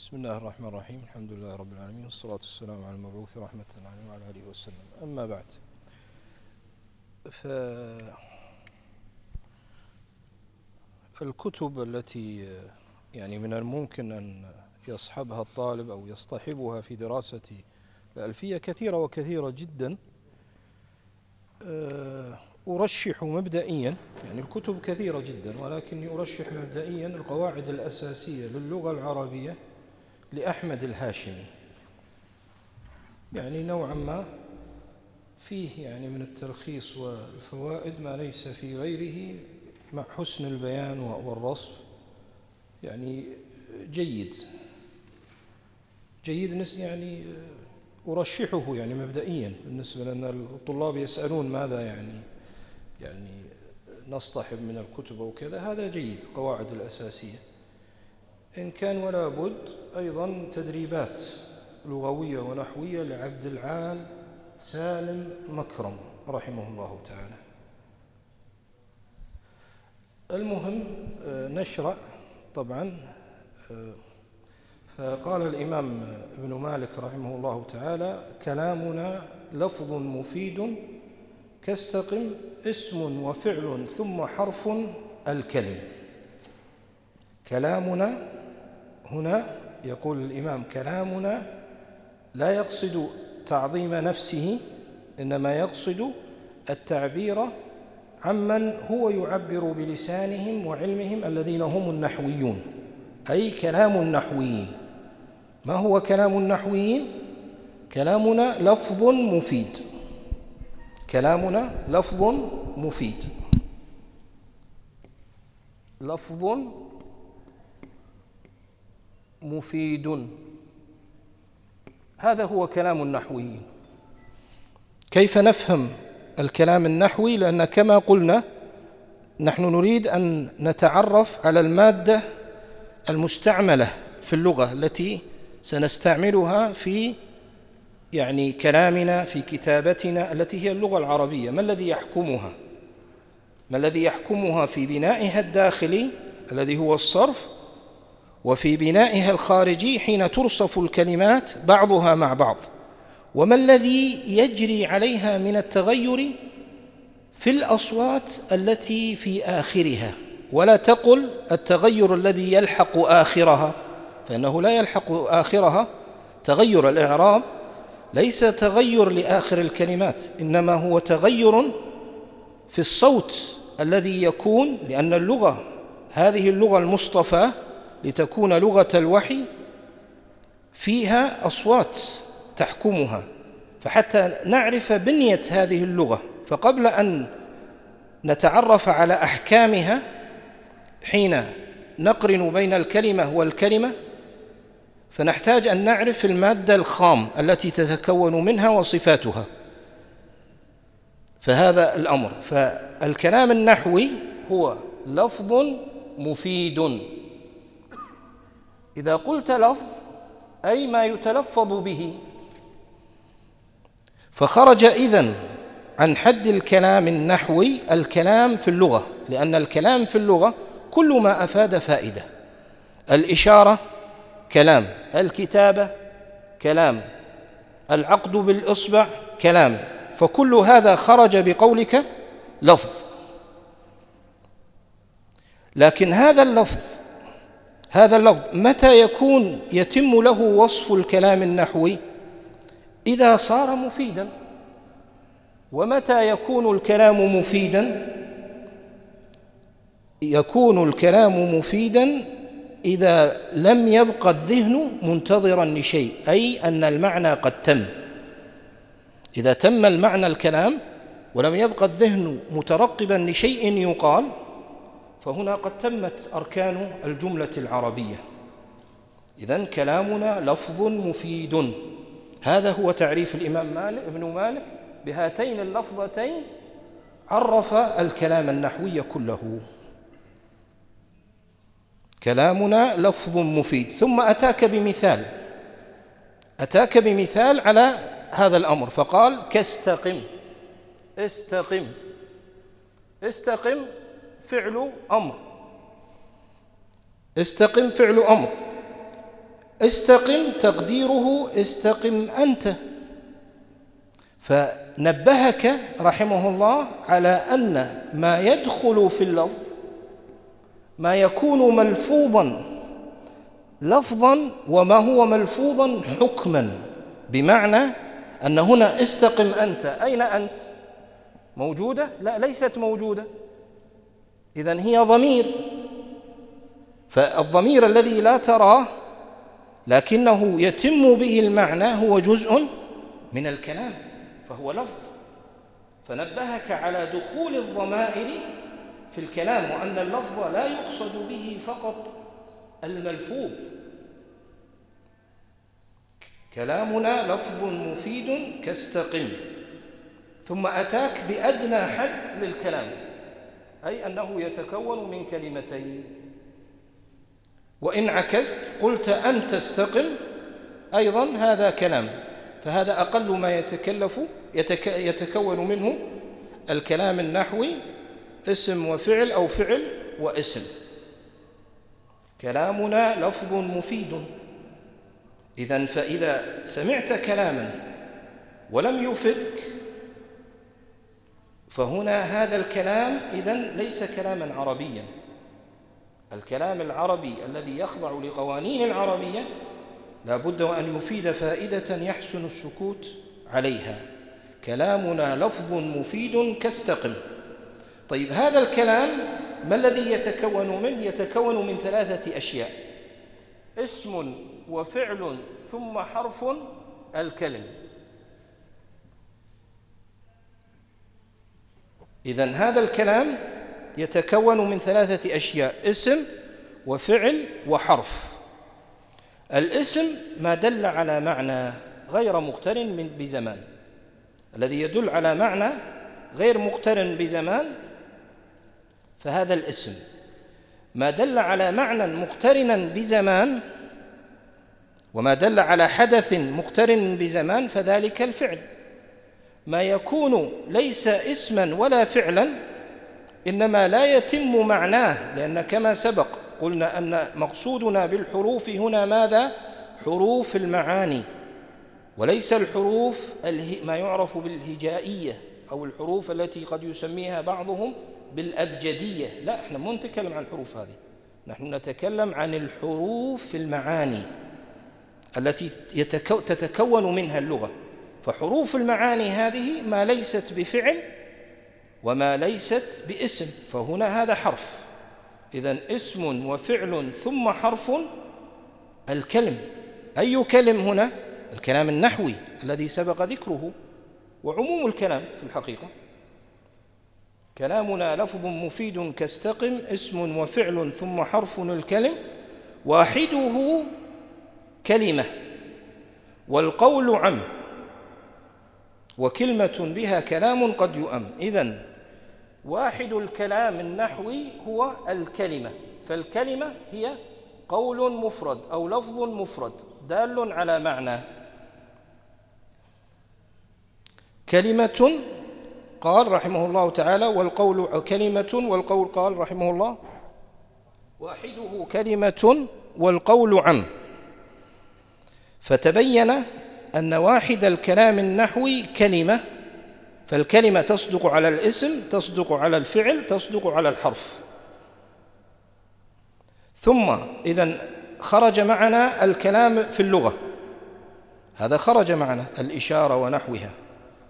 بسم الله الرحمن الرحيم. الحمد لله رب العالمين والصلاة والسلام على المبعوث رحمة الله وعلى آله وسلم. أما بعد فالكتب التي يعني من الممكن أن يصحبها الطالب أو يصطحبها في دراسة الألفية كثيرة وكثيرة جدا. آه، أرشح مبدئيا يعني الكتب كثيرة جدا ولكني أرشح مبدئيا القواعد الأساسية للغة العربية. لأحمد الهاشمي. يعني نوعا ما فيه يعني من التلخيص والفوائد ما ليس في غيره مع حسن البيان والرصف. يعني جيد. جيد يعني أرشحه يعني مبدئيا بالنسبة لأن الطلاب يسألون ماذا يعني يعني نصطحب من الكتب أو كذا. هذا جيد قواعد الأساسية. إن كان ولا بد أيضا تدريبات لغوية ونحوية لعبد العال سالم مكرم رحمه الله تعالى. المهم آه، نشرع طبعا آه، فقال الإمام ابن مالك رحمه الله تعالى كلامنا لفظ مفيد كاستقم اسم وفعل ثم حرف الكلم. كلامنا هنا يقول الإمام كلامنا لا يقصد تعظيم نفسه إنما يقصد التعبير عمن هو يعبر بلسانهم وعلمهم الذين هم النحويون أي كلام النحويين. ما هو كلام النحويين؟ كلامنا لفظ مفيد. كلامنا لفظ مفيد. لفظ مفيد. هذا هو كلام النحويين كيف نفهم الكلام النحوي؟ لأن كما قلنا نحن نريد أن نتعرف على المادة المستعملة في اللغة التي سنستعملها في يعني كلامنا في كتابتنا التي هي اللغة العربية. ما الذي يحكمها؟ ما الذي يحكمها في بنائها الداخلي الذي هو الصرف وفي بنائها الخارجي حين ترصف الكلمات بعضها مع بعض. وما الذي يجري عليها من التغير في الأصوات التي في آخرها؟ ولا تقل التغير الذي يلحق آخرها فإنه لا يلحق آخرها. تغير الإعراب ليس تغير لآخر الكلمات إنما هو تغير في الصوت الذي يكون لأن اللغة هذه اللغة المصطفى لتكون لغة الوحي فيها أصوات تحكمها فحتى نعرف بنية هذه اللغة. فقبل أن نتعرف على أحكامها حين نقرن بين الكلمة والكلمة فنحتاج أن نعرف المادة الخام التي تتكون منها وصفاتها. فهذا الأمر. فالكلام النحوي هو لفظ مفيد. إذا قلت لفظ أي ما يتلفظ به. فخرج إذن عن حد الكلام النحوي الكلام في اللغة لأن الكلام في اللغة كل ما أفاد فائدة. الإشارة كلام الكتابة كلام العقد بالإصبع كلام. فكل هذا خرج بقولك لفظ. لكن هذا اللفظ هذا اللفظ متى يكون يتم له وصف الكلام النحوي؟ إذا صار مفيدا. ومتى يكون الكلام مفيدا؟ يكون الكلام مفيدا إذا لم يبقى الذهن منتظرا لشيء أي أن المعنى قد تم. إذا تم المعنى الكلام ولم يبقى الذهن مترقبا لشيء يقال فهنا قد تمت أركان الجملة العربية. إذن كلامنا لفظ مفيد. هذا هو تعريف الإمام مالك ابن مالك بهاتين اللفظتين عرف الكلام النحوي كله. كلامنا لفظ مفيد. ثم أتاك بمثال. أتاك بمثال على هذا الأمر فقال كاستقم استقم استقم فعل أمر. استقم فعل أمر. استقم تقديره استقم أنت. فنبهك رحمه الله على أن ما يدخل في اللفظ ما يكون ملفوظا لفظا وما هو ملفوظا حكما. بمعنى أن هنا استقم أنت. أين أنت؟ موجودة؟ لا ليست موجودة. إذا هي ضمير. فالضمير الذي لا تراه لكنه يتم به المعنى هو جزء من الكلام فهو لفظ. فنبهك على دخول الضمائر في الكلام وأن اللفظ لا يقصد به فقط الملفوظ. كلامنا لفظ مفيد كاستقم ثم أتاك بأدنى حد للكلام. أي أنه يتكون من كلمتين. وإن عكست قلت أن تستقم أيضا هذا كلام. فهذا أقل ما يتكلف يتك يتكون منه الكلام النحوي اسم وفعل أو فعل واسم. كلامنا لفظ مفيد. إذا فإذا سمعت كلاما ولم يفدك فهنا هذا الكلام إذا ليس كلاما عربيا. الكلام العربي الذي يخضع لقوانين العربية لا بد وأن يفيد فائدة يحسن السكوت عليها. كلامنا لفظ مفيد كاستقم طيب هذا الكلام ما الذي يتكون منه يتكون من ثلاثة أشياء. اسم وفعل ثم حرف الكلم. إذا هذا الكلام يتكون من ثلاثة أشياء اسم وفعل وحرف. الاسم ما دل على معنى غير مقترن بزمان. الذي يدل على معنى غير مقترن بزمان فهذا الاسم. ما دل على معنى مقترنا بزمان وما دل على حدث مقترن بزمان فذلك الفعل. ما يكون ليس اسما ولا فعلا إنما لا يتم معناه لأن كما سبق قلنا أن مقصودنا بالحروف هنا ماذا؟ حروف المعاني. وليس الحروف ما يعرف بالهجائية أو الحروف التي قد يسميها بعضهم بالأبجدية. لا إحنا مو نتكلم عن الحروف هذه. نحن نتكلم عن الحروف المعاني التي تتكون منها اللغة. فحروف المعاني هذه ما ليست بفعل وما ليست باسم فهنا هذا حرف. إذا اسم وفعل ثم حرف الكلم. أي كلم هنا؟ الكلام النحوي الذي سبق ذكره وعموم الكلام في الحقيقة. كلامنا لفظ مفيد كاستقم اسم وفعل ثم حرف الكلم واحدة كلمة والقول عم. وكلمة بها كلام قد يؤم. إذن واحد الكلام النحوي هو الكلمة فالكلمة هي قول مفرد أو لفظ مفرد دال على معنى. كلمة قال رحمه الله تعالى والقول كلمة والقول قال رحمه الله واحدة كلمة والقول عم. فتبين أن واحد الكلام النحوي كلمة فالكلمة تصدق على الاسم تصدق على الفعل تصدق على الحرف. ثم إذا خرج معنا الكلام في اللغة. هذا خرج معنا الإشارة ونحوها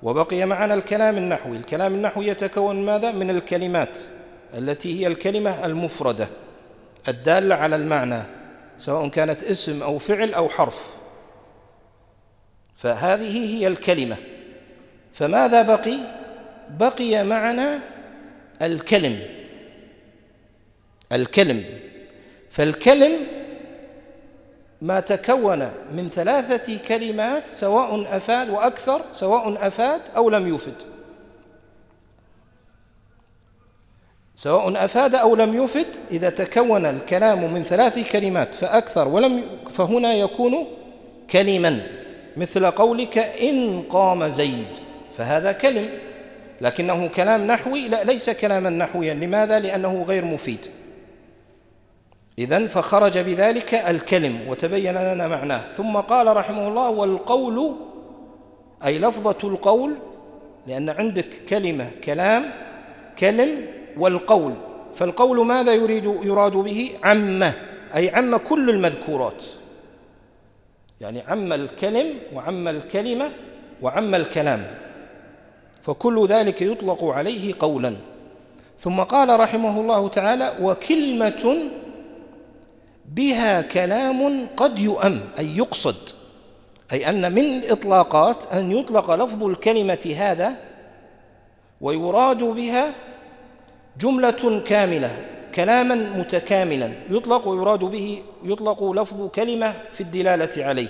وبقي معنا الكلام النحوي. الكلام النحوي يتكون ماذا؟ من الكلمات التي هي الكلمة المفردة الدالة على المعنى سواء كانت اسم أو فعل أو حرف. فهذه هي الكلمة. فماذا بقي؟ بقي معنا الكلم. الكلم. فالكلم ما تكون من ثلاثة كلمات سواء أفاد وأكثر سواء أفاد أو لم يفد. سواء أفاد أو لم يفد إذا تكون الكلام من ثلاث كلمات فأكثر ولم فهنا يكون كلما. مثل قولك إن قام زيد فهذا كلم لكنه كلام نحوي لا ليس كلاما نحويا. لماذا؟ لأنه غير مفيد. إذن فخرج بذلك الكلم وتبين لنا معناه. ثم قال رحمه الله والقول أي لفظة القول لأن عندك كلمة كلام كلم والقول. فالقول ماذا يريد يراد به؟ عمة أي عم كل المذكورات. يعني عم الكلم وعم الكلمة وعم الكلام. فكل ذلك يطلق عليه قولا. ثم قال رحمه الله تعالى وكلمة بها كلام قد يؤم أي يقصد. أي أن من الإطلاقات أن يطلق لفظ الكلمة هذا ويراد بها جملة كاملة. كلاما متكاملا يطلق ويراد به يطلق لفظ كلمة في الدلالة عليه.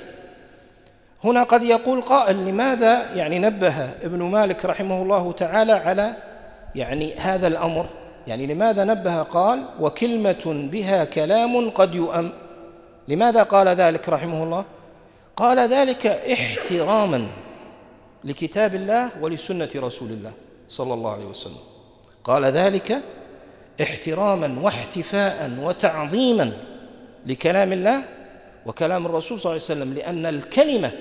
هنا قد يقول قائل لماذا؟ يعني نبه ابن مالك رحمه الله تعالى على يعني هذا الأمر. يعني لماذا نبه؟ قال وكلمة بها كلام قد يؤم. لماذا قال ذلك رحمه الله؟ قال ذلك احتراما لكتاب الله ولسنة رسول الله صلى الله عليه وسلم. قال ذلك احتراما واحتفاء وتعظيما لكلام الله وكلام الرسول صلى الله عليه وسلم لأن الكلمة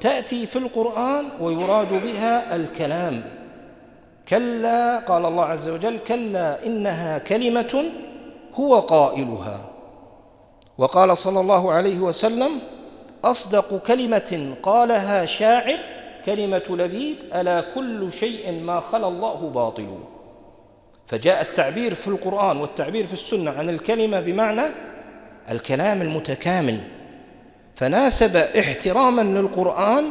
تأتي في القرآن ويراد بها الكلام. كلا قال الله عز وجل كلا إنها كلمة هو قائلها. وقال صلى الله عليه وسلم أصدق كلمة قالها شاعر كلمة لبيد ألا كل شيء ما خلا الله باطل. فجاء التعبير في القرآن والتعبير في السنة عن الكلمة بمعنى الكلام المتكامل. فناسب احتراما للقرآن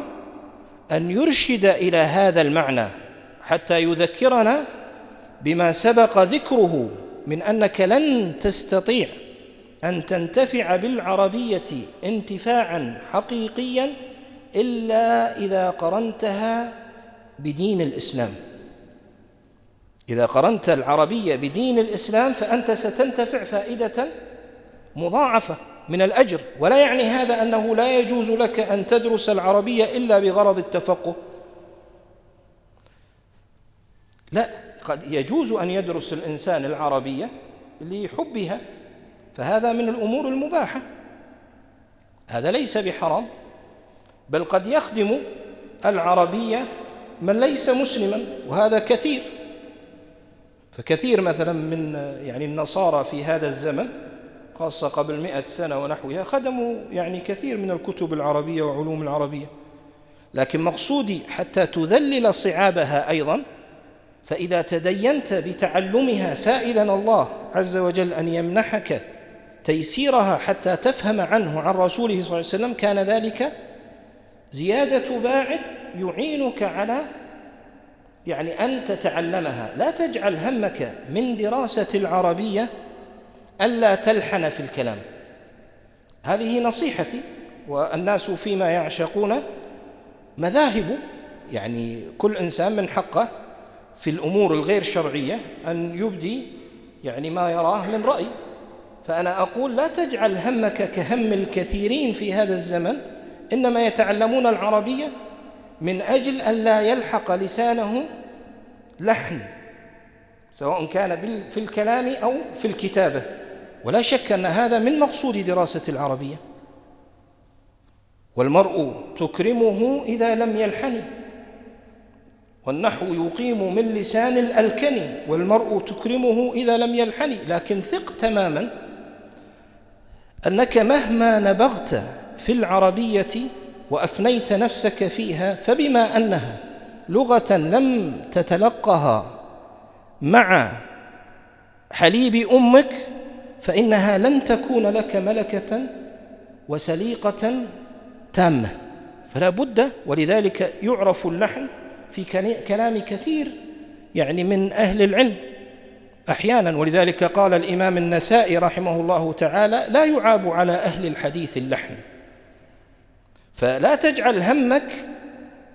أن يرشد إلى هذا المعنى حتى يذكرنا بما سبق ذكره من أنك لن تستطيع أن تنتفع بالعربية انتفاعا حقيقيا إلا إذا قرنتها بدين الإسلام. إذا قرنت العربية بدين الإسلام فأنت ستنتفع فائدة مضاعفة من الأجر ولا يعني هذا أنه لا يجوز لك أن تدرس العربية إلا بغرض التفقه. لا قد يجوز أن يدرس الإنسان العربية لحبها فهذا من الأمور المباحة. هذا ليس بحرام بل قد يخدم العربية من ليس مسلما وهذا كثير. فكثير مثلا من يعني النصارى في هذا الزمن خاصة قبل مئة سنة ونحوها خدموا يعني كثير من الكتب العربية وعلوم العربية. لكن مقصودي حتى تذلل صعابها أيضا فإذا تدينت بتعلمها سائلا الله عز وجل أن يمنحك تيسيرها حتى تفهم عنه عن رسوله صلى الله عليه وسلم كان ذلك زيادة باعث يعينك على يعني أن تتعلمها. لا تجعل همك من دراسة العربية ألا تلحن في الكلام. هذه نصيحتي والناس فيما يعشقون مذاهب يعني كل إنسان من حقه في الأمور الغير شرعية أن يبدي يعني ما يراه من رأي. فأنا أقول لا تجعل همك كهم الكثيرين في هذا الزمن إنما يتعلمون العربية من أجل أن لا يلحق لسانه لحن سواء كان في الكلام أو في الكتابة. ولا شك أن هذا من مقصود دراسة العربية. والمرء تكرمه إذا لم يلحن. والنحو يقيم من لسان الألكن. والمرء تكرمه إذا لم يلحن. لكن ثق تماما أنك مهما نبغت في العربية وأفنيت نفسك فيها فبما أنها لغة لم تتلقها مع حليب أمك فإنها لن تكون لك ملكة وسليقة تامة. فلا بد ولذلك يعرف اللحن في كلام كثير يعني من أهل العلم. أحيانا ولذلك قال الإمام النسائي رحمه الله تعالى لا يعاب على أهل الحديث اللحن. فلا تجعل همك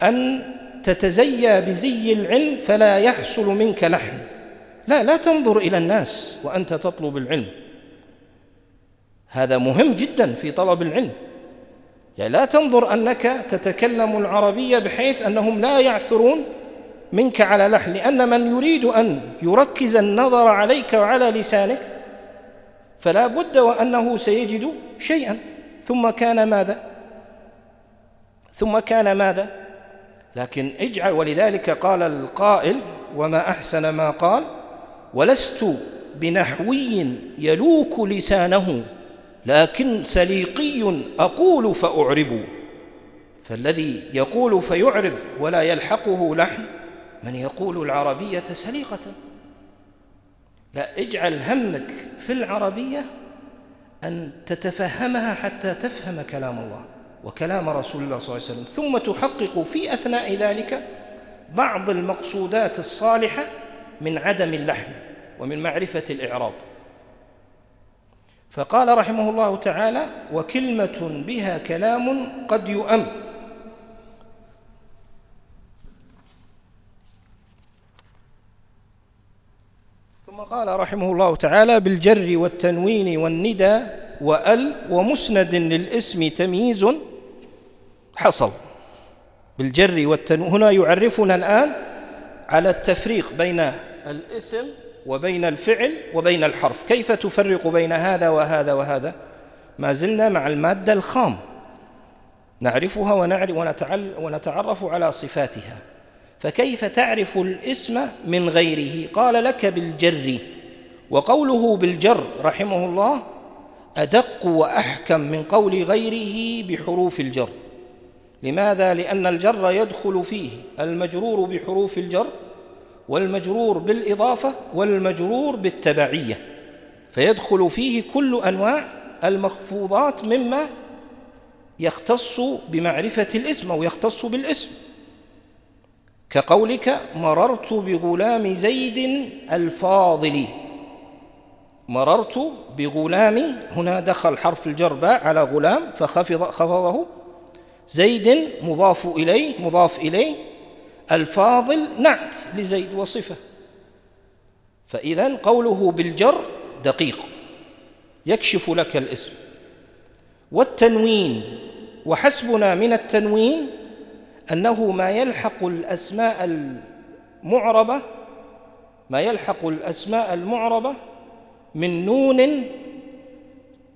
أن تتزيى بزي العلم فلا يحصل منك لحن لا لا تنظر إلى الناس وأنت تطلب العلم. هذا مهم جدا في طلب العلم. يعني لا تنظر أنك تتكلم العربية بحيث أنهم لا يعثرون منك على لحن لأن من يريد أن يركز النظر عليك وعلى لسانك فلا بد وأنه سيجد شيئا. ثم كان ماذا؟ ثم كان ماذا؟ لكن اجعل ولذلك قال القائل وما أحسن ما قال؟ ولست بنحوي يلوك لسانه لكن سليقي أقول فأعرب. فالذي يقول فيعرب ولا يلحقه لحن من يقول العربية سليقة. لا اجعل همك في العربية أن تتفهمها حتى تفهم كلام الله. وكلام رسول الله صلى الله عليه وسلم. ثم تحقق في أثناء ذلك بعض المقصودات الصالحة من عدم اللحن ومن معرفة الإعراب. فقال رحمه الله تعالى وكلمة بها كلام قد يؤم. ثم قال رحمه الله تعالى بالجر والتنوين والندى وأل ومسند للاسم تمييز حصل بالجر والتنوين هنا يعرفنا الآن على التفريق بين الاسم وبين الفعل وبين الحرف. كيف تفرق بين هذا وهذا وهذا؟ ما زلنا مع المادة الخام. نعرفها ونتعرف على صفاتها. فكيف تعرف الاسم من غيره؟ قال لك بالجر. وقوله بالجر رحمه الله أدق وأحكم من قول غيره بحروف الجر. لماذا؟ لأن الجر يدخل فيه المجرور بحروف الجر والمجرور بالإضافة والمجرور بالتبعية فيدخل فيه كل أنواع المخفوضات مما يختص بمعرفة الاسم أو يختص بالاسم. كقولك مررت بغلام زيد الفاضل. مررت بغلام هنا دخل حرف الجر باء على غلام فخفض خفضه. زيد مضاف إليه مضاف إليه. الفاضل نعت لزيد وصفة. فإذا قوله بالجر دقيق يكشف لك الاسم. والتنوين وحسبنا من التنوين أنه ما يلحق الأسماء المعربة ما يلحق الأسماء المعربة من نون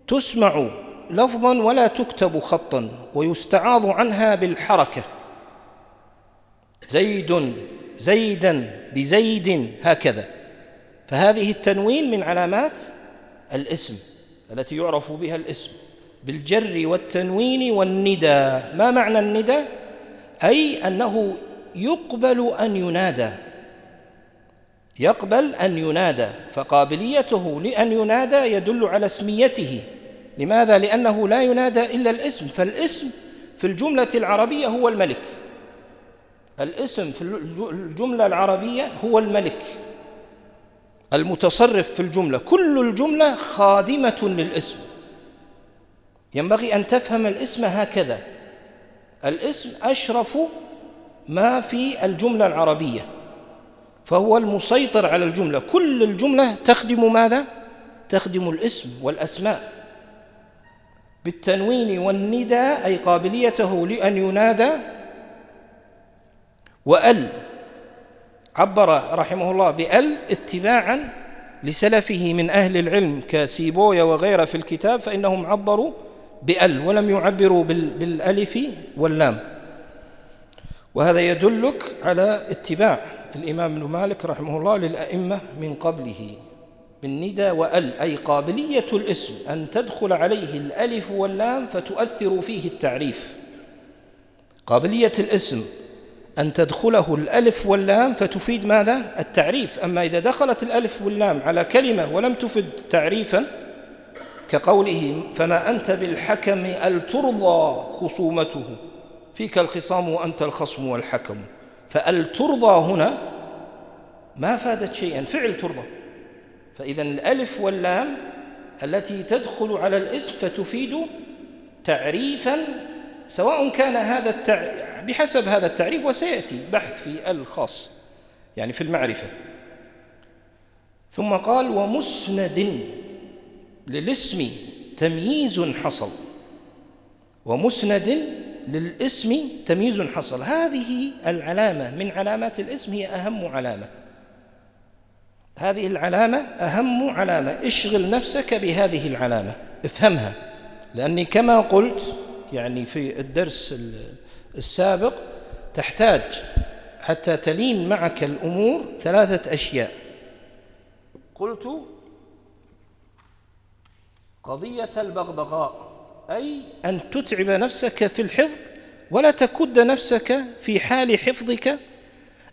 تسمع لفظا ولا تكتب خطا ويستعاض عنها بالحركة. زيد زيدا بزيد هكذا. فهذه التنوين من علامات الاسم التي يعرف بها الاسم. بالجر والتنوين والندى. ما معنى الندى؟ أي أنه يقبل أن ينادى. يقبل أن ينادى. فقابليته لأن ينادى يدل على اسميته. لماذا؟ لأنه لا ينادى إلا الاسم فالاسم في الجملة العربية هو الملك. الاسم في الجملة العربية هو الملك. المتصرف في الجملة كل الجملة خادمة للاسم. ينبغي أن تفهم الاسم هكذا. الاسم أشرف ما في الجملة العربية فهو المسيطر على الجملة. كل الجملة تخدم ماذا؟ تخدم الاسم والأسماء. بالتنوين والندى أي قابليته لأن ينادى. وأل عبر رحمه الله بأل اتباعا لسلفه من أهل العلم كسيبويا وغيره في الكتاب فإنهم عبروا بأل ولم يعبروا بالألف واللام. وهذا يدلك على اتباع الإمام ابن مالك رحمه الله للأئمة من قبله. بالندى وأل أي قابلية الاسم أن تدخل عليه الألف واللام فتؤثر فيه التعريف. قابلية الاسم أن تدخله الألف واللام فتفيد ماذا؟ التعريف. أما إذا دخلت الألف واللام على كلمة ولم تفد تعريفا كقوله فما أنت بالحكم أل ترضى خصومته فيك الخصام وأنت الخصم والحكم. فأل ترضى هنا ما فادت شيئا فعل ترضى. فإذا الألف واللام التي تدخل على الاسم فتفيد تعريفا سواء كان هذا التع... بحسب هذا التعريف وسيأتي بحث في الخاص يعني في المعرفة. ثم قال ومسند للاسم تمييز حصل. ومسند للاسم تمييز حصل. هذه العلامة من علامات الاسم هي أهم علامة. هذه العلامة أهم علامة. اشغل نفسك بهذه العلامة. افهمها. لأني كما قلت يعني في الدرس السابق تحتاج حتى تلين معك الأمور ثلاثة أشياء. قلت قضية البغبغاء أي أن تتعب نفسك في الحفظ ولا تكد نفسك في حال حفظك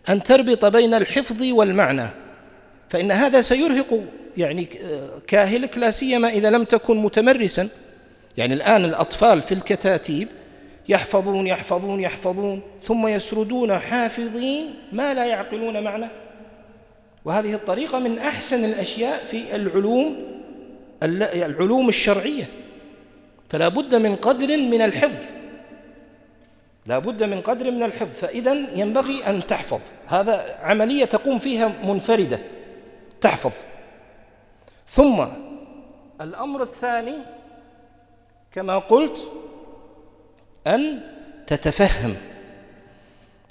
أن تربط بين الحفظ والمعنى. فإن هذا سيرهق يعني كاهلك لا سيما إذا لم تكن متمرسا. يعني الآن الأطفال في الكتاتيب يحفظون يحفظون يحفظون ثم يسردون حافظين ما لا يعقلون معنى. وهذه الطريقة من أحسن الأشياء في العلوم العلوم الشرعية. فلا بد من قدر من الحفظ. لا بد من قدر من الحفظ. فإذا ينبغي أن تحفظ. هذا عملية تقوم فيها منفردة. تحفظ. ثم الأمر الثاني كما قلت أن تتفهم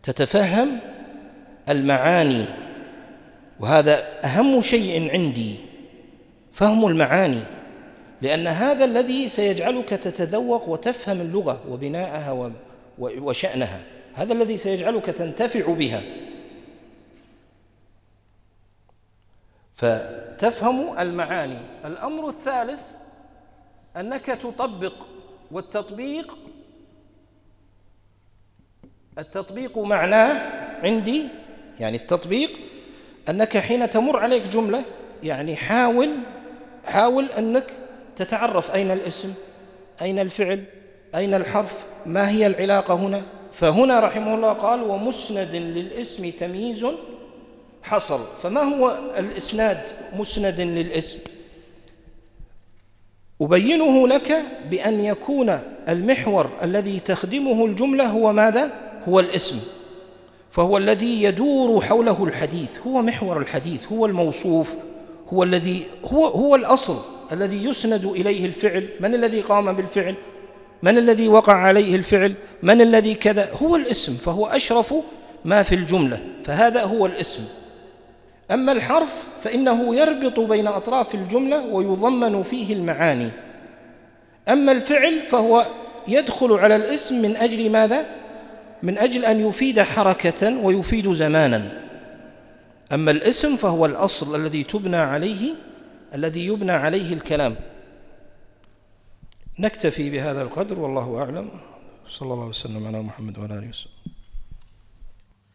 تتفهم المعاني وهذا أهم شيء عندي فهم المعاني لأن هذا الذي سيجعلك تتذوق وتفهم اللغة وبناءها وشأنها هذا الذي سيجعلك تنتفع بها. فتفهم المعاني. الأمر الثالث أنك تطبق والتطبيق التطبيق معناه عندي يعني التطبيق أنك حين تمر عليك جملة يعني حاول حاول أنك تتعرف أين الاسم أين الفعل أين الحرف ما هي العلاقة هنا؟ فهنا رحمه الله قال ومسند للاسم تمييز حصل. فما هو الإسناد؟ مسند للاسم. أبينه لك بأن يكون المحور الذي تخدمه الجملة هو ماذا؟ هو الاسم. فهو الذي يدور حوله الحديث. هو محور الحديث هو الموصوف هو الذي هو هو الأصل الذي يسند إليه الفعل. من الذي قام بالفعل؟ من الذي وقع عليه الفعل؟ من الذي كذا؟ هو الاسم. فهو أشرف ما في الجملة. فهذا هو الاسم. أما الحرف فإنه يربط بين أطراف الجملة ويضمن فيه المعاني. أما الفعل فهو يدخل على الاسم من أجل ماذا؟ من أجل أن يفيد حركة ويفيد زمانا. أما الاسم فهو الأصل الذي تبنى عليه الذي يبنى عليه الكلام. نكتفي بهذا القدر والله أعلم. صلى الله وسلم على محمد وعلى آله وسلم